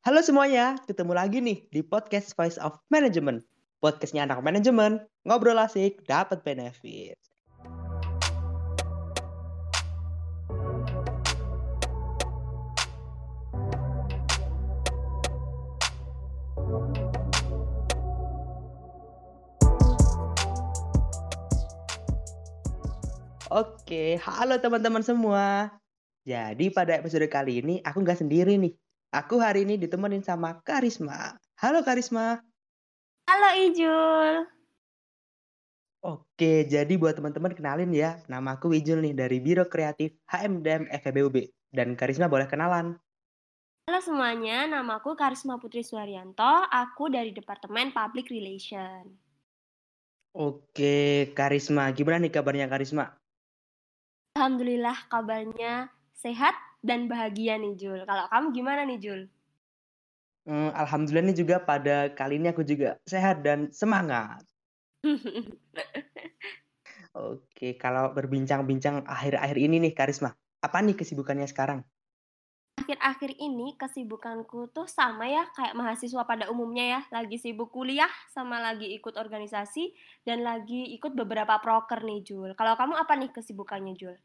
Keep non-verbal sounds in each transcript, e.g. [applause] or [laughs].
Halo semuanya, ketemu lagi nih di podcast Voice of Management. Podcastnya anak manajemen, ngobrol asik, dapat benefit. Oke, halo teman-teman semua. Jadi pada episode kali ini aku nggak sendiri nih. Aku hari ini ditemenin sama Karisma. Halo Karisma. Halo Ijul. Oke, jadi buat teman-teman kenalin ya. Nama aku Wijul nih dari Biro Kreatif HMDM FEBUB. Dan Karisma boleh kenalan. Halo semuanya, nama aku Karisma Putri Suharyanto. Aku dari Departemen Public Relation. Oke, Karisma. Gimana nih kabarnya Karisma? Alhamdulillah kabarnya sehat dan bahagia nih Jul. Kalau kamu gimana nih Jul? Hmm, Alhamdulillah nih juga pada kali ini aku juga sehat dan semangat. [laughs] Oke, kalau berbincang-bincang akhir-akhir ini nih Karisma, apa nih kesibukannya sekarang? Akhir-akhir ini kesibukanku tuh sama ya kayak mahasiswa pada umumnya ya, lagi sibuk kuliah sama lagi ikut organisasi dan lagi ikut beberapa proker nih Jul. Kalau kamu apa nih kesibukannya Jul?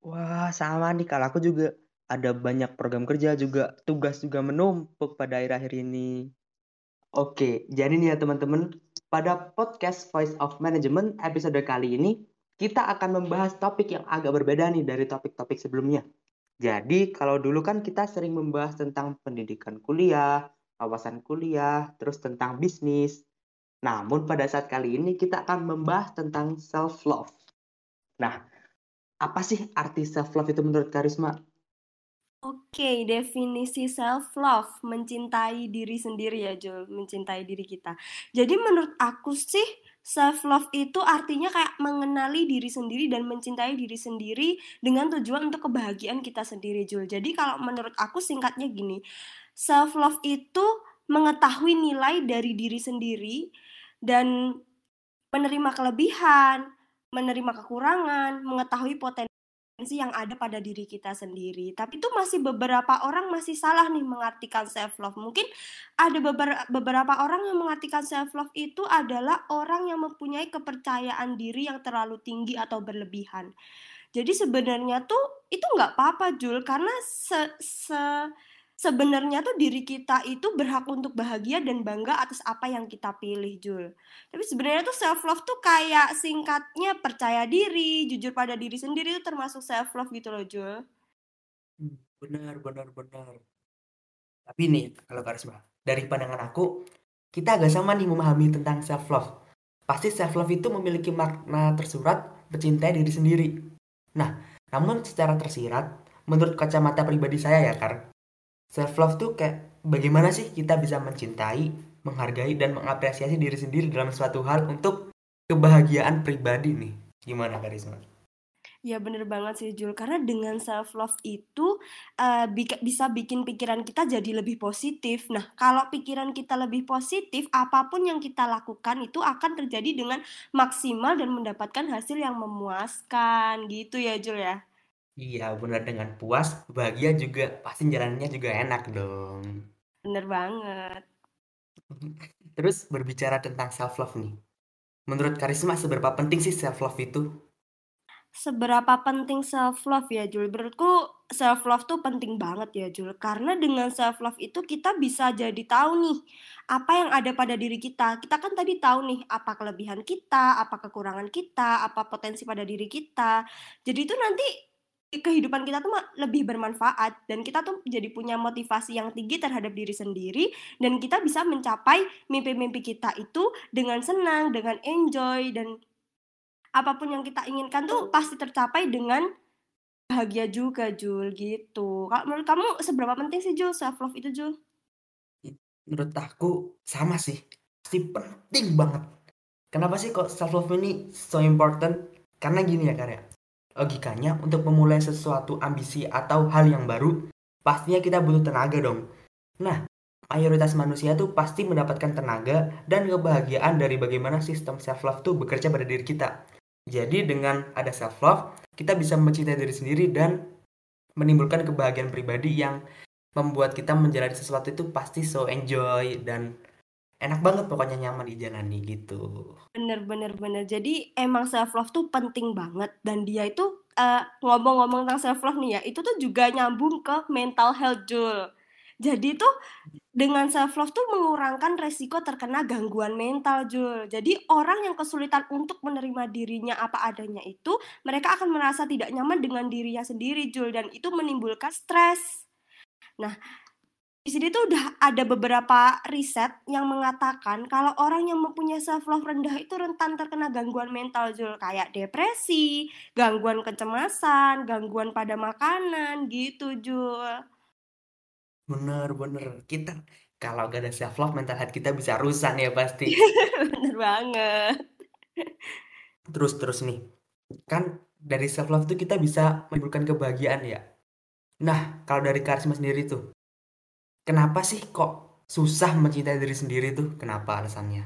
Wah, sama nih kalau aku juga ada banyak program kerja juga, tugas juga menumpuk pada akhir-akhir ini. Oke, jadi nih ya teman-teman, pada podcast Voice of Management episode kali ini, kita akan membahas topik yang agak berbeda nih dari topik-topik sebelumnya. Jadi, kalau dulu kan kita sering membahas tentang pendidikan kuliah, wawasan kuliah, terus tentang bisnis. Namun pada saat kali ini kita akan membahas tentang self-love. Nah, apa sih arti self-love itu menurut Karisma? Oke, definisi self love, mencintai diri sendiri ya, Jul, mencintai diri kita. Jadi menurut aku sih self love itu artinya kayak mengenali diri sendiri dan mencintai diri sendiri dengan tujuan untuk kebahagiaan kita sendiri, Jul. Jadi kalau menurut aku singkatnya gini, self love itu mengetahui nilai dari diri sendiri dan menerima kelebihan, menerima kekurangan, mengetahui potensi yang ada pada diri kita sendiri. Tapi itu masih beberapa orang masih salah nih mengartikan self love. Mungkin ada beberapa orang yang mengartikan self love itu adalah orang yang mempunyai kepercayaan diri yang terlalu tinggi atau berlebihan. Jadi sebenarnya tuh itu nggak apa-apa Jul karena se, se sebenarnya tuh diri kita itu berhak untuk bahagia dan bangga atas apa yang kita pilih, Jul. Tapi sebenarnya tuh self love tuh kayak singkatnya percaya diri, jujur pada diri sendiri itu termasuk self love gitu loh, Jul. Hmm, benar, benar, benar. Tapi nih, kalau Karisma, dari pandangan aku, kita agak sama nih memahami tentang self love. Pasti self love itu memiliki makna tersurat mencintai diri sendiri. Nah, namun secara tersirat, menurut kacamata pribadi saya ya, Kar, self love tuh kayak bagaimana sih kita bisa mencintai, menghargai dan mengapresiasi diri sendiri dalam suatu hal untuk kebahagiaan pribadi nih. Gimana Karisma? Ya bener banget sih Jul, karena dengan self love itu uh, bisa bikin pikiran kita jadi lebih positif. Nah, kalau pikiran kita lebih positif, apa pun yang kita lakukan itu akan terjadi dengan maksimal dan mendapatkan hasil yang memuaskan, gitu ya Jul ya. Iya, benar dengan puas, bahagia juga pasti jalannya juga enak dong. Bener banget. [laughs] Terus berbicara tentang self love nih. Menurut Karisma seberapa penting sih self love itu? Seberapa penting self love ya Jul? Menurutku self love tuh penting banget ya Jul. Karena dengan self love itu kita bisa jadi tahu nih apa yang ada pada diri kita. Kita kan tadi tahu nih apa kelebihan kita, apa kekurangan kita, apa potensi pada diri kita. Jadi itu nanti kehidupan kita tuh lebih bermanfaat dan kita tuh jadi punya motivasi yang tinggi terhadap diri sendiri dan kita bisa mencapai mimpi-mimpi kita itu dengan senang, dengan enjoy dan apa pun yang kita inginkan tuh pasti tercapai dengan bahagia juga Jul gitu. Kalau menurut kamu seberapa penting sih Jul self love itu Jul? Menurut aku sama sih, pasti penting banget. Kenapa sih kok self love ini so important? Karena gini ya karya Logikanya, untuk memulai sesuatu ambisi atau hal yang baru, pastinya kita butuh tenaga dong. Nah, mayoritas manusia tuh pasti mendapatkan tenaga dan kebahagiaan dari bagaimana sistem self-love tuh bekerja pada diri kita. Jadi dengan ada self-love, kita bisa mencintai diri sendiri dan menimbulkan kebahagiaan pribadi yang membuat kita menjalani sesuatu itu pasti so enjoy dan enak banget pokoknya nyaman dijalani gitu. Bener bener bener. Jadi emang self love tuh penting banget dan dia itu uh, ngomong-ngomong tentang self love nih ya, itu tuh juga nyambung ke mental health Jul. Jadi tuh dengan self love tuh mengurangkan resiko terkena gangguan mental Jul. Jadi orang yang kesulitan untuk menerima dirinya apa adanya itu, mereka akan merasa tidak nyaman dengan dirinya sendiri Jul dan itu menimbulkan stres. Nah, di sini tuh udah ada beberapa riset yang mengatakan kalau orang yang mempunyai self love rendah itu rentan terkena gangguan mental Jul kayak depresi, gangguan kecemasan, gangguan pada makanan gitu Jul. Bener bener kita kalau gak ada self love mental health kita bisa rusak ya pasti. [laughs] bener banget. Terus terus nih kan dari self love tuh kita bisa menimbulkan kebahagiaan ya. Nah kalau dari karisma sendiri tuh Kenapa sih kok susah mencintai diri sendiri tuh? Kenapa alasannya?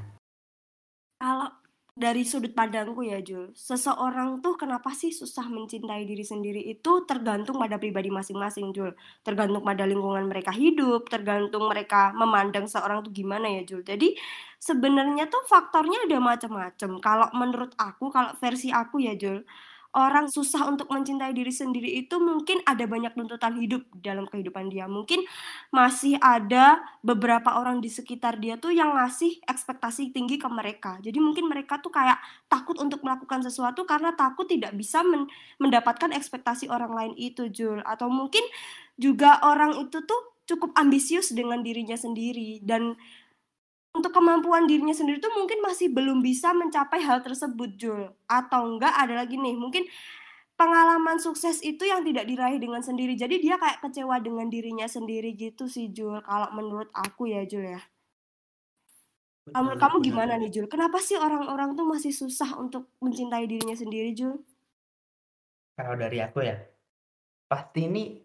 Kalau dari sudut pandangku ya Jul, seseorang tuh kenapa sih susah mencintai diri sendiri itu tergantung pada pribadi masing-masing Jul. Tergantung pada lingkungan mereka hidup, tergantung mereka memandang seorang tuh gimana ya Jul. Jadi sebenarnya tuh faktornya ada macam-macam. Kalau menurut aku, kalau versi aku ya Jul, orang susah untuk mencintai diri sendiri itu mungkin ada banyak tuntutan hidup dalam kehidupan dia. Mungkin masih ada beberapa orang di sekitar dia tuh yang ngasih ekspektasi tinggi ke mereka. Jadi mungkin mereka tuh kayak takut untuk melakukan sesuatu karena takut tidak bisa men mendapatkan ekspektasi orang lain itu, Jul. Atau mungkin juga orang itu tuh cukup ambisius dengan dirinya sendiri dan untuk kemampuan dirinya sendiri tuh mungkin masih belum bisa mencapai hal tersebut, Jul. Atau enggak ada lagi nih, mungkin pengalaman sukses itu yang tidak diraih dengan sendiri. Jadi dia kayak kecewa dengan dirinya sendiri gitu sih, Jul. Kalau menurut aku ya, Jul ya. Kamu gimana nih, Jul? Kenapa sih orang-orang tuh masih susah untuk mencintai dirinya sendiri, Jul? Kalau dari aku ya, pasti ini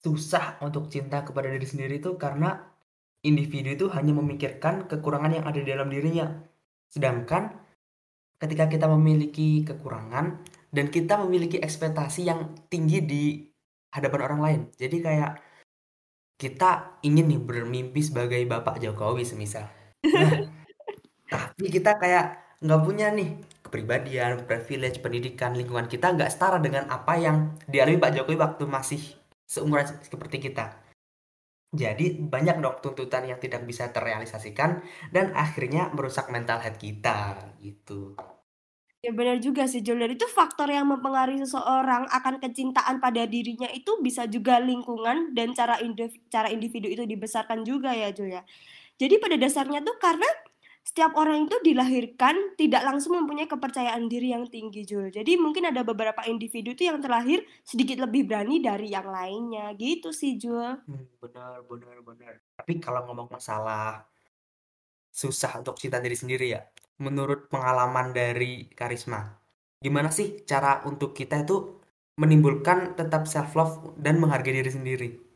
susah untuk cinta kepada diri sendiri tuh karena individu itu hanya memikirkan kekurangan yang ada di dalam dirinya. Sedangkan ketika kita memiliki kekurangan dan kita memiliki ekspektasi yang tinggi di hadapan orang lain. Jadi kayak kita ingin nih bermimpi sebagai Bapak Jokowi semisal. Nah, [laughs] tapi kita kayak nggak punya nih kepribadian, privilege, pendidikan, lingkungan kita nggak setara dengan apa yang dialami Pak Jokowi waktu masih seumuran seperti kita. Jadi banyak dong tuntutan yang tidak bisa terrealisasikan dan akhirnya merusak mental health kita gitu. Ya benar juga sih Jul. Itu faktor yang mempengaruhi seseorang akan kecintaan pada dirinya itu bisa juga lingkungan dan cara individu, cara individu itu dibesarkan juga ya Jul ya. Jadi pada dasarnya tuh karena setiap orang itu dilahirkan tidak langsung mempunyai kepercayaan diri yang tinggi Jul. Jadi mungkin ada beberapa individu itu yang terlahir sedikit lebih berani dari yang lainnya gitu sih Jul. Hmm, benar benar benar. Tapi kalau ngomong masalah susah untuk cinta diri sendiri ya, menurut pengalaman dari Karisma, gimana sih cara untuk kita itu menimbulkan tetap self love dan menghargai diri sendiri?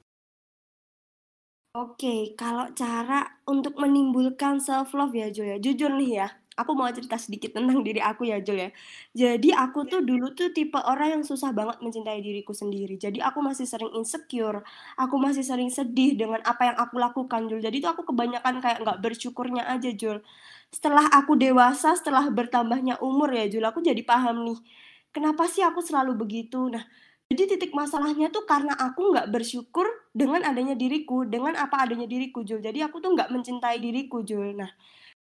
Oke, kalau cara untuk menimbulkan self love ya, Jul ya. Jujur nih ya, aku mau cerita sedikit tentang diri aku ya, Jul ya. Jadi aku tuh dulu tuh tipe orang yang susah banget mencintai diriku sendiri. Jadi aku masih sering insecure, aku masih sering sedih dengan apa yang aku lakukan, Jul. Jadi tuh aku kebanyakan kayak nggak bersyukurnya aja, Jul. Setelah aku dewasa, setelah bertambahnya umur ya, Jul, aku jadi paham nih. Kenapa sih aku selalu begitu? Nah, jadi titik masalahnya tuh karena aku nggak bersyukur dengan adanya diriku, dengan apa adanya diriku, Jul. Jadi aku tuh nggak mencintai diriku, Jul. Nah,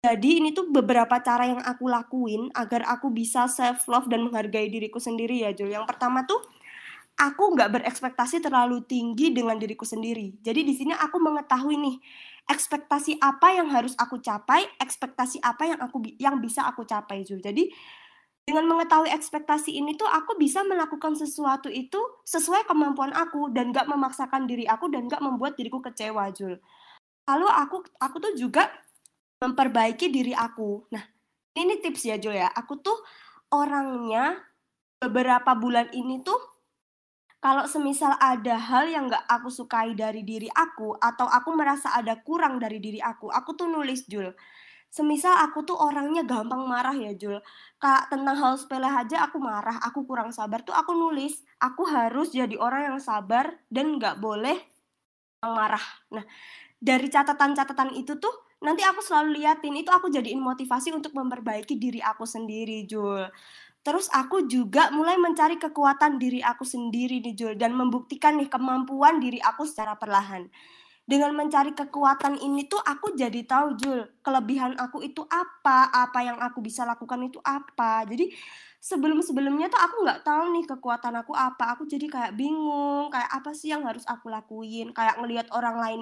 jadi ini tuh beberapa cara yang aku lakuin agar aku bisa self love dan menghargai diriku sendiri ya, Jul. Yang pertama tuh aku nggak berekspektasi terlalu tinggi dengan diriku sendiri. Jadi di sini aku mengetahui nih ekspektasi apa yang harus aku capai, ekspektasi apa yang aku yang bisa aku capai, Jul. Jadi dengan mengetahui ekspektasi ini tuh aku bisa melakukan sesuatu itu sesuai kemampuan aku dan gak memaksakan diri aku dan gak membuat diriku kecewa Jul. Lalu aku aku tuh juga memperbaiki diri aku. Nah ini tips ya Jul ya. Aku tuh orangnya beberapa bulan ini tuh kalau semisal ada hal yang gak aku sukai dari diri aku atau aku merasa ada kurang dari diri aku, aku tuh nulis Jul semisal aku tuh orangnya gampang marah ya Jul kak tentang hal sepele aja aku marah aku kurang sabar tuh aku nulis aku harus jadi orang yang sabar dan nggak boleh marah. Nah, dari catatan-catatan itu tuh nanti aku selalu liatin itu aku jadiin motivasi untuk memperbaiki diri aku sendiri, Jul. Terus aku juga mulai mencari kekuatan diri aku sendiri nih Jul dan membuktikan nih kemampuan diri aku secara perlahan. Dengan mencari kekuatan ini tuh aku jadi tahu Jul, kelebihan aku itu apa, apa yang aku bisa lakukan itu apa. Jadi sebelum-sebelumnya tuh aku nggak tahu nih kekuatan aku apa. Aku jadi kayak bingung, kayak apa sih yang harus aku lakuin, kayak ngelihat orang lain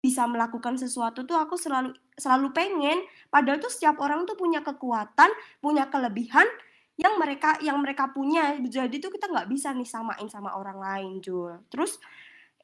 bisa melakukan sesuatu tuh aku selalu selalu pengen padahal tuh setiap orang tuh punya kekuatan punya kelebihan yang mereka yang mereka punya jadi tuh kita nggak bisa nih samain sama orang lain Jul terus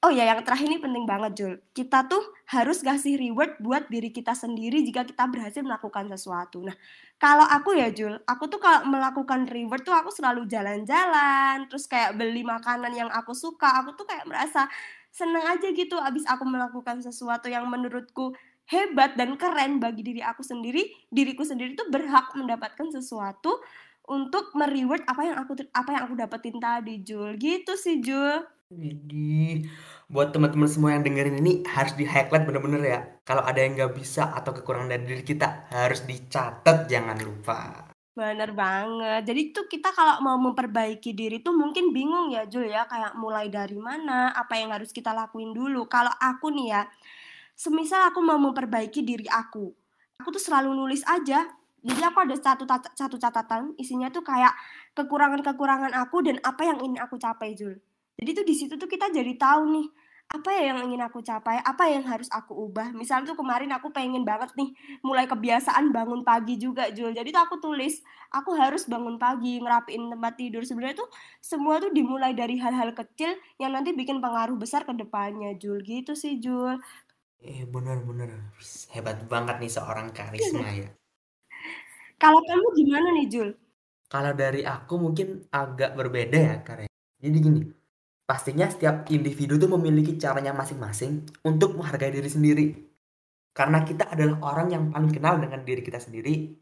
oh ya yang terakhir ini penting banget Jul. Kita tuh harus kasih reward buat diri kita sendiri jika kita berhasil melakukan sesuatu. Nah kalau aku ya Jul aku tuh kalau melakukan reward tuh aku selalu jalan-jalan terus kayak beli makanan yang aku suka aku tuh kayak merasa seneng aja gitu abis aku melakukan sesuatu yang menurutku hebat dan keren bagi diri aku sendiri. Diriku sendiri tuh berhak mendapatkan sesuatu untuk mereward apa yang aku apa yang aku dapetin tadi Jul. Gitu sih Jul jadi buat teman-teman semua yang dengerin ini harus di highlight bener-bener ya. Kalau ada yang nggak bisa atau kekurangan dari diri kita harus dicatat jangan lupa. Bener banget. Jadi tuh kita kalau mau memperbaiki diri tuh mungkin bingung ya Jul ya, kayak mulai dari mana, apa yang harus kita lakuin dulu. Kalau aku nih ya, semisal aku mau memperbaiki diri aku, aku tuh selalu nulis aja. Jadi aku ada satu satu catatan isinya tuh kayak kekurangan-kekurangan aku dan apa yang ingin aku capai Jul jadi tuh di situ tuh kita jadi tahu nih apa ya yang ingin aku capai apa yang harus aku ubah. Misalnya tuh kemarin aku pengen banget nih mulai kebiasaan bangun pagi juga Jul. Jadi tuh aku tulis aku harus bangun pagi ngerapiin tempat tidur. Sebenarnya tuh semua tuh dimulai dari hal-hal kecil yang nanti bikin pengaruh besar ke depannya Jul. Gitu sih Jul. Eh benar-benar hebat banget nih seorang karisma [laughs] ya. Kalau kamu gimana nih, Jul? Kalau dari aku mungkin agak berbeda ya, karena jadi gini, pastinya setiap individu tuh memiliki caranya masing-masing untuk menghargai diri sendiri. Karena kita adalah orang yang paling kenal dengan diri kita sendiri.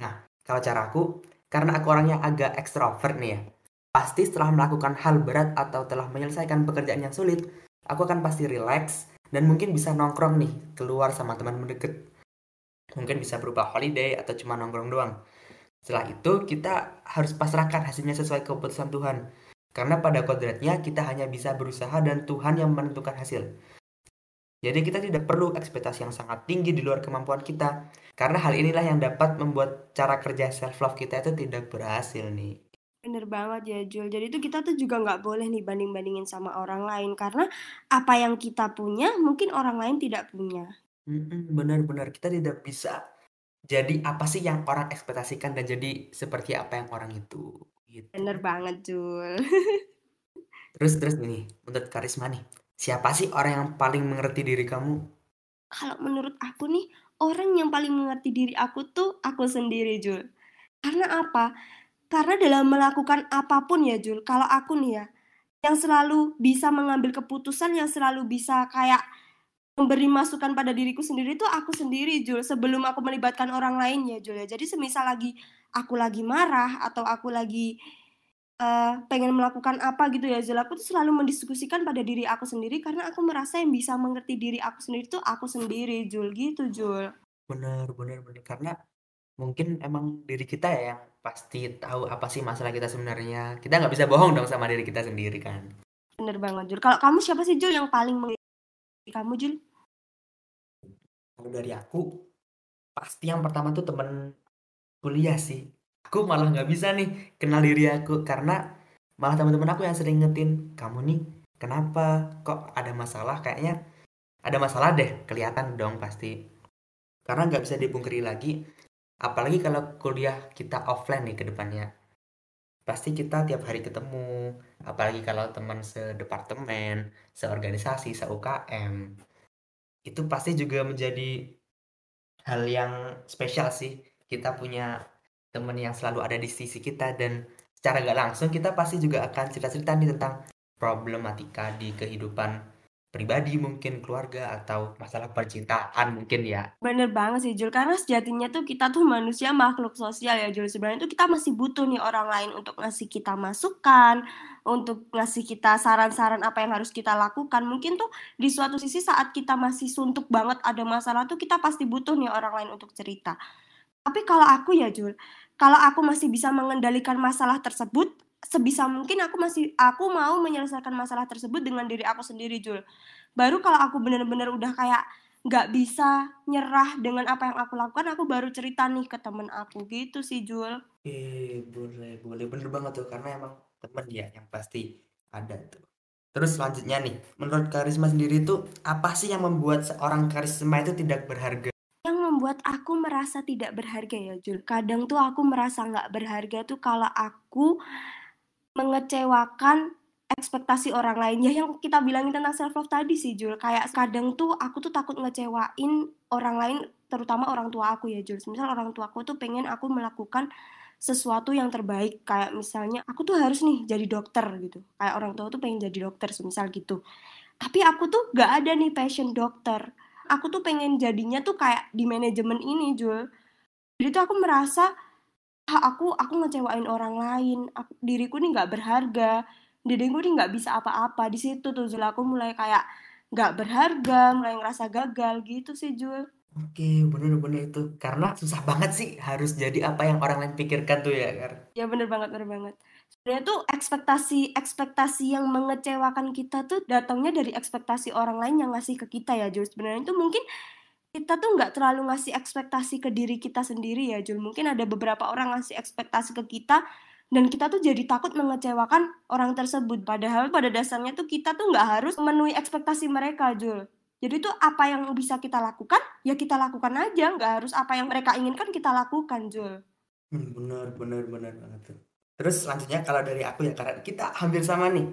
Nah, kalau cara aku, karena aku orangnya agak ekstrovert nih ya, pasti setelah melakukan hal berat atau telah menyelesaikan pekerjaan yang sulit, aku akan pasti relax dan mungkin bisa nongkrong nih keluar sama teman mendekat mungkin bisa berupa holiday atau cuma nongkrong doang. Setelah itu kita harus pasrahkan hasilnya sesuai keputusan Tuhan. Karena pada kodratnya kita hanya bisa berusaha dan Tuhan yang menentukan hasil. Jadi kita tidak perlu ekspektasi yang sangat tinggi di luar kemampuan kita. Karena hal inilah yang dapat membuat cara kerja self-love kita itu tidak berhasil nih. Bener banget ya Jul. Jadi itu kita tuh juga nggak boleh nih banding-bandingin sama orang lain. Karena apa yang kita punya mungkin orang lain tidak punya benar-benar kita tidak bisa jadi apa sih yang orang ekspektasikan dan jadi seperti apa yang orang itu, gitu. Bener banget, Jul. [laughs] Terus terus nih, menurut Karisma nih, siapa sih orang yang paling mengerti diri kamu? Kalau menurut aku nih, orang yang paling mengerti diri aku tuh aku sendiri, Jul. Karena apa? Karena dalam melakukan apa pun ya, Jul, kalau aku nih ya, yang selalu bisa mengambil keputusan, yang selalu bisa kayak memberi masukan pada diriku sendiri tuh aku sendiri Jul sebelum aku melibatkan orang lain ya Jul ya jadi semisal lagi aku lagi marah atau aku lagi uh, pengen melakukan apa gitu ya Jul aku tuh selalu mendiskusikan pada diri aku sendiri karena aku merasa yang bisa mengerti diri aku sendiri tuh aku sendiri Jul gitu Jul benar benar benar karena mungkin emang diri kita ya yang pasti tahu apa sih masalah kita sebenarnya. Kita nggak bisa bohong dong sama diri kita sendiri kan? Bener banget Jul kalau kamu siapa sih Jul yang paling mengerti kamu Jul kalau dari aku, pasti yang pertama tuh temen kuliah sih. Aku malah nggak bisa nih kenal diri aku karena malah teman-teman aku yang sering ngetin kamu nih kenapa? Kok ada masalah? Kayaknya ada masalah deh kelihatan dong pasti. Karena nggak bisa dipungkiri lagi apalagi kalau kuliah kita offline nih ke depannya. Pasti kita tiap hari ketemu apalagi kalau teman sedepartemen seorganisasi se UKM itu pasti juga menjadi hal yang spesial sih kita punya temen yang selalu ada di sisi kita dan secara gak langsung kita pasti juga akan cerita-cerita nih tentang problematika di kehidupan pribadi mungkin keluarga atau masalah percintaan mungkin ya. Bener banget sih Jul, karena sejatinya tuh kita tuh manusia makhluk sosial ya Jul. Sebenarnya tuh kita masih butuh nih orang lain untuk ngasih kita masukan, untuk ngasih kita saran-saran apa yang harus kita lakukan. Mungkin tuh di suatu sisi saat kita masih suntuk banget ada masalah tuh kita pasti butuh nih orang lain untuk cerita. Tapi kalau aku ya Jul, kalau aku masih bisa mengendalikan masalah tersebut, sebisa mungkin aku masih aku mau menyelesaikan masalah tersebut dengan diri aku sendiri Jul. Baru kalau aku bener-bener udah kayak nggak bisa nyerah dengan apa yang aku lakukan aku baru cerita nih ke temen aku. Gitu sih Jul. Eh boleh boleh. Bener banget tuh karena emang temen ya yang pasti ada tuh. Terus selanjutnya nih menurut karisma sendiri tuh apa sih yang membuat seorang karisma itu tidak berharga membuat aku merasa tidak berharga ya Jul kadang tuh aku merasa nggak berharga tuh kalau aku mengecewakan ekspektasi orang lain ya yang kita bilangin tentang self love tadi sih Jul. Kayak kadang tuh aku tuh takut ngecewain orang lain terutama orang tua aku ya Jul. Misal orang tua aku tuh pengen aku melakukan sesuatu yang terbaik. Kayak misalnya aku tuh harus nih jadi dokter gitu. Kayak orang tua tuh pengen jadi dokter misal gitu. Tapi aku tuh gak ada nih passion dokter aku tuh pengen jadinya tuh kayak di manajemen ini Jul jadi tuh aku merasa ah, aku aku ngecewain orang lain aku, diriku nih nggak berharga diriku nih nggak bisa apa-apa di situ tuh Jul aku mulai kayak nggak berharga mulai ngerasa gagal gitu sih Jul Oke, bener-bener itu. Karena susah banget sih harus jadi apa yang orang lain pikirkan tuh ya, Kar. Ya bener banget, bener banget. Sebenarnya tuh ekspektasi ekspektasi yang mengecewakan kita tuh datangnya dari ekspektasi orang lain yang ngasih ke kita ya, Jul. Sebenarnya itu mungkin kita tuh nggak terlalu ngasih ekspektasi ke diri kita sendiri ya Jul. Mungkin ada beberapa orang ngasih ekspektasi ke kita dan kita tuh jadi takut mengecewakan orang tersebut. Padahal pada dasarnya tuh kita tuh nggak harus memenuhi ekspektasi mereka Jul. Jadi tuh apa yang bisa kita lakukan ya kita lakukan aja. Nggak harus apa yang mereka inginkan kita lakukan Jul. Hmm, bener bener bener banget terus selanjutnya kalau dari aku ya karena kita hampir sama nih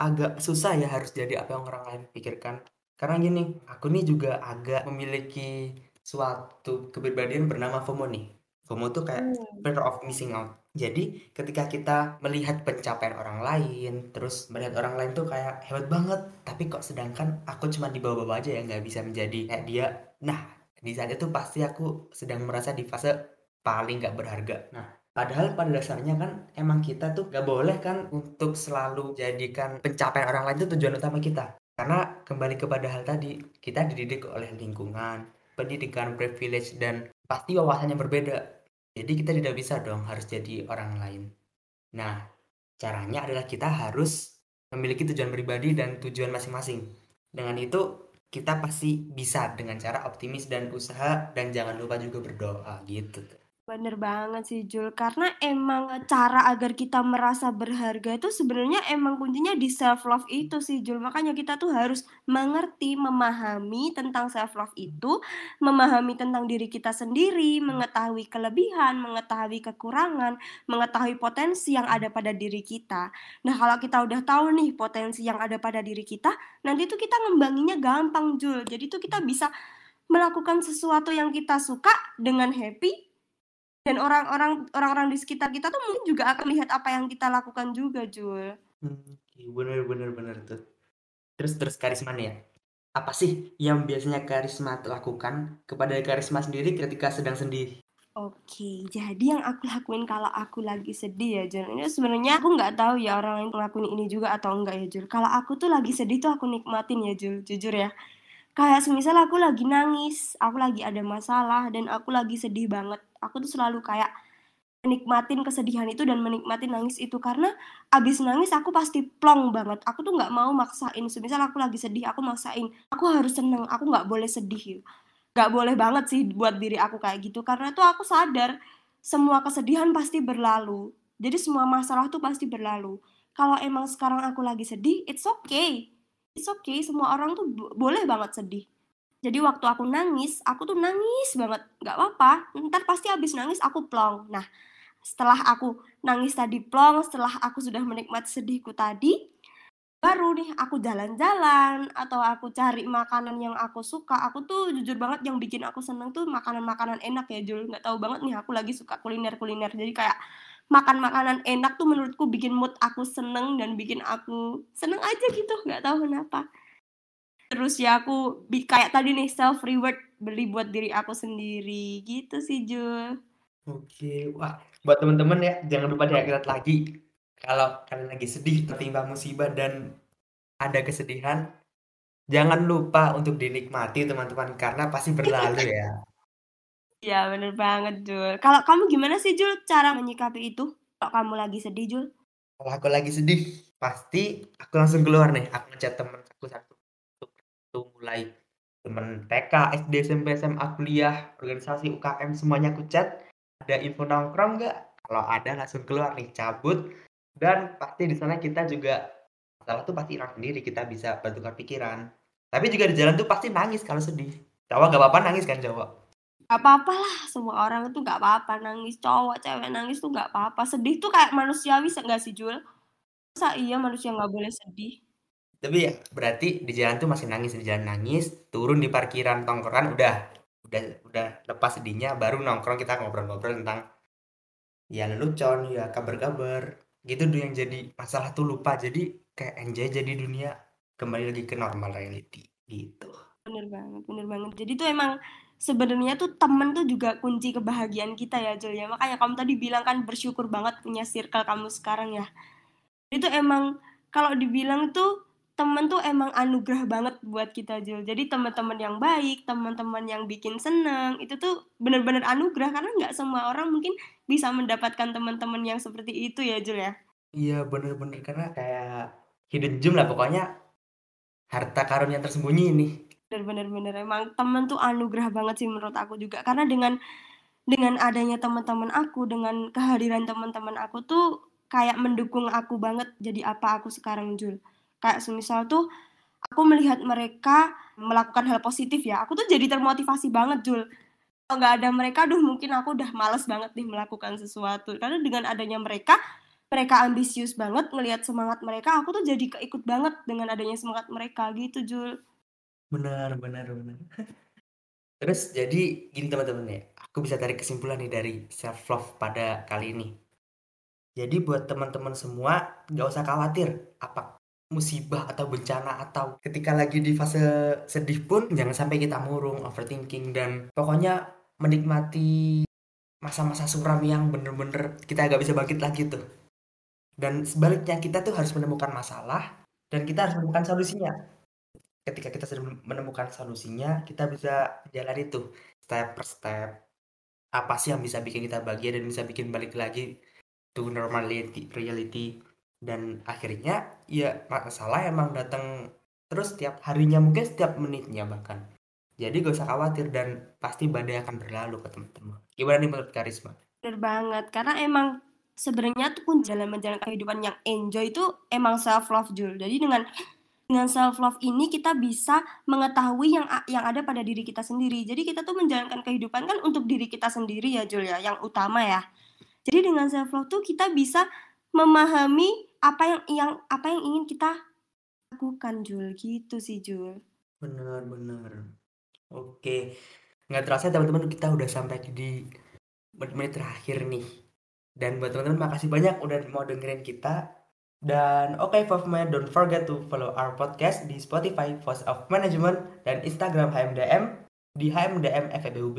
agak susah ya harus jadi apa yang orang lain pikirkan karena gini, aku nih juga agak memiliki suatu kepribadian bernama FOMO nih. FOMO tuh kayak hmm. fear of missing out. Jadi ketika kita melihat pencapaian orang lain, terus melihat orang lain tuh kayak hebat banget, tapi kok sedangkan aku cuma di bawah-bawah aja ya nggak bisa menjadi kayak dia. Nah, di saat itu pasti aku sedang merasa di fase paling nggak berharga. Nah, Padahal pada dasarnya kan emang kita tuh gak boleh kan untuk selalu jadikan pencapaian orang lain itu tujuan utama kita. Karena kembali kepada hal tadi, kita dididik oleh lingkungan, pendidikan, privilege, dan pasti wawasannya berbeda. Jadi kita tidak bisa dong harus jadi orang lain. Nah, caranya adalah kita harus memiliki tujuan pribadi dan tujuan masing-masing. Dengan itu, kita pasti bisa dengan cara optimis dan usaha dan jangan lupa juga berdoa gitu. Bener banget sih Jul, karena emang cara agar kita merasa berharga itu sebenarnya emang kuncinya di self love itu sih Jul. Makanya kita tuh harus mengerti, memahami tentang self love itu, memahami tentang diri kita sendiri, mengetahui kelebihan, mengetahui kekurangan, mengetahui potensi yang ada pada diri kita. Nah, kalau kita udah tahu nih potensi yang ada pada diri kita, nanti tuh kita ngembanginya gampang Jul. Jadi tuh kita bisa melakukan sesuatu yang kita suka dengan happy dan orang-orang orang-orang di sekitar kita tuh mungkin juga akan lihat apa yang kita lakukan juga Jul. Hmm, bener bener bener tuh. Terus terus karisma nih ya. Apa sih yang biasanya karisma lakukan kepada karisma sendiri ketika sedang sedih Oke, jadi yang aku lakuin kalau aku lagi sedih ya Jul Ini sebenarnya aku nggak tahu ya orang lain ngelakuin ini juga atau enggak ya Jul. Kalau aku tuh lagi sedih tuh aku nikmatin ya Jul, jujur ya. Kayak semisal aku lagi nangis, aku lagi ada masalah, dan aku lagi sedih banget. Aku tuh selalu kayak menikmatin kesedihan itu dan menikmati nangis itu. Karena abis nangis aku pasti plong banget. Aku tuh nggak mau maksain. Semisal aku lagi sedih aku maksain. Aku harus seneng. Aku nggak boleh sedih. Nggak boleh banget sih buat diri aku kayak gitu. Karena tuh aku sadar semua kesedihan pasti berlalu. Jadi semua masalah tuh pasti berlalu. Kalau emang sekarang aku lagi sedih it's okay. It's okay. Semua orang tuh boleh banget sedih jadi waktu aku nangis aku tuh nangis banget. Nggak apa-apa. Ntar pasti abis nangis aku plong. Nah setelah aku nangis tadi plong setelah aku sudah menikmati sedihku tadi baru nih aku jalan-jalan atau aku cari makanan yang aku suka. Aku tuh jujur banget yang bikin aku seneng tuh makanan-makanan enak ya Jul. Nggak tahu banget nih aku lagi suka kuliner-kuliner. Jadi kayak makan makanan enak tuh menurutku bikin mood aku seneng dan bikin aku seneng aja gitu. Nggak tahu kenapa terus ya aku kayak tadi nih self reward beli buat diri aku sendiri gitu sih Jul oke wah buat temen-temen ya jangan lupa diingat lagi kalau kalian lagi sedih tertimpa musibah dan ada kesedihan jangan lupa untuk dinikmati teman-teman karena pasti berlalu [laughs] ya Ya bener banget Jul. Kalau kamu gimana sih Jul cara menyikapi itu? Kalau kamu lagi sedih Jul? Kalau aku lagi sedih, pasti aku langsung keluar nih. Aku ngechat temen aku satu, satu mulai temen TK, SD, SMP, SMA, kuliah, organisasi, UKM semuanya aku chat. Ada info nongkrong nggak? Kalau ada langsung keluar nih, cabut. Dan pasti di sana kita juga masalah tuh pasti hilang sendiri. Kita bisa bertukar pikiran. Tapi juga di jalan tuh pasti nangis kalau sedih. Jawa gak apa-apa nangis kan Jawa? Gak apa-apa lah, semua orang itu gak apa-apa nangis. Cowok, cewek nangis tuh gak apa-apa. Sedih tuh kayak manusiawi gak sih, Jul? Masa iya manusia gak boleh sedih? Tapi ya, berarti di jalan tuh masih nangis, di jalan nangis, turun di parkiran tongkrongan udah udah udah lepas sedihnya, baru nongkrong kita ngobrol-ngobrol tentang ya lelucon, ya kabar-kabar. Gitu tuh yang jadi masalah tuh lupa. Jadi kayak enjoy jadi dunia kembali lagi ke normal reality gitu. Bener banget, bener banget. Jadi tuh emang sebenarnya tuh temen tuh juga kunci kebahagiaan kita ya Jul ya makanya kamu tadi bilang kan bersyukur banget punya circle kamu sekarang ya itu emang kalau dibilang tuh temen tuh emang anugerah banget buat kita Jul jadi teman-teman yang baik teman-teman yang bikin seneng itu tuh bener-bener anugerah. Karena nggak semua orang mungkin bisa mendapatkan teman-teman yang seperti itu ya Jul ya? Iya bener-bener. Karena kayak hidden gem lah pokoknya harta karun yang tersembunyi ini. Bener bener emang temen tuh anugerah banget sih menurut aku juga. Karena dengan dengan adanya teman-teman aku dengan kehadiran teman-teman aku tuh kayak mendukung aku banget jadi apa aku sekarang Jul kayak semisal tuh aku melihat mereka melakukan hal positif ya. Aku tuh jadi termotivasi banget Jul. Kalau nggak ada mereka duh mungkin aku udah males banget nih melakukan sesuatu. Karena dengan adanya mereka mereka ambisius banget ngelihat semangat mereka aku tuh jadi keikut banget dengan adanya semangat mereka gitu Jul. Benar benar benar. [laughs] Terus jadi gini teman-teman ya, aku bisa tarik kesimpulan nih dari self love pada kali ini. Jadi buat teman-teman semua nggak usah khawatir. Apa musibah atau bencana atau ketika lagi di fase sedih pun jangan sampai kita murung, overthinking dan pokoknya menikmati masa-masa suram yang bener-bener kita agak bisa bangkit lagi tuh. Dan sebaliknya kita tuh harus menemukan masalah dan kita harus menemukan solusinya ketika kita sudah menemukan solusinya kita bisa jalan itu step per step apa sih yang bisa bikin kita bahagia dan bisa bikin balik lagi to normal reality, reality. Dan akhirnya ya masalah emang datang terus setiap harinya mungkin setiap menitnya bahkan jadi gak usah khawatir dan pasti badai akan berlalu ke teman-teman gimana nih menurut Karisma? Bener banget karena emang sebenarnya tuh pun jalan menjalani kehidupan yang enjoy itu emang self love Jul jadi dengan dengan self love ini kita bisa mengetahui yang yang ada pada diri kita sendiri. Jadi kita tuh menjalankan kehidupan kan untuk diri kita sendiri ya Jul ya, yang utama ya. Jadi dengan self love tuh kita bisa memahami apa yang yang apa yang ingin kita lakukan Jul gitu sih Jul. Benar benar. Oke. Nggak terasa teman-teman kita udah sampai di menit-menit terakhir nih. Dan buat teman-teman makasih banyak udah mau dengerin kita dan oke okay, Fofman, don't forget to follow our podcast di Spotify, Voice of Management, dan Instagram HMDM di HMDM FEBUB.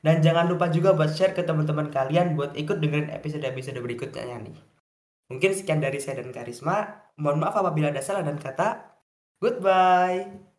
Dan jangan lupa juga buat share ke teman-teman kalian buat ikut dengerin episode-episode berikutnya nih. Mungkin sekian dari saya dan Karisma. Mohon maaf apabila ada salah dan kata. Goodbye.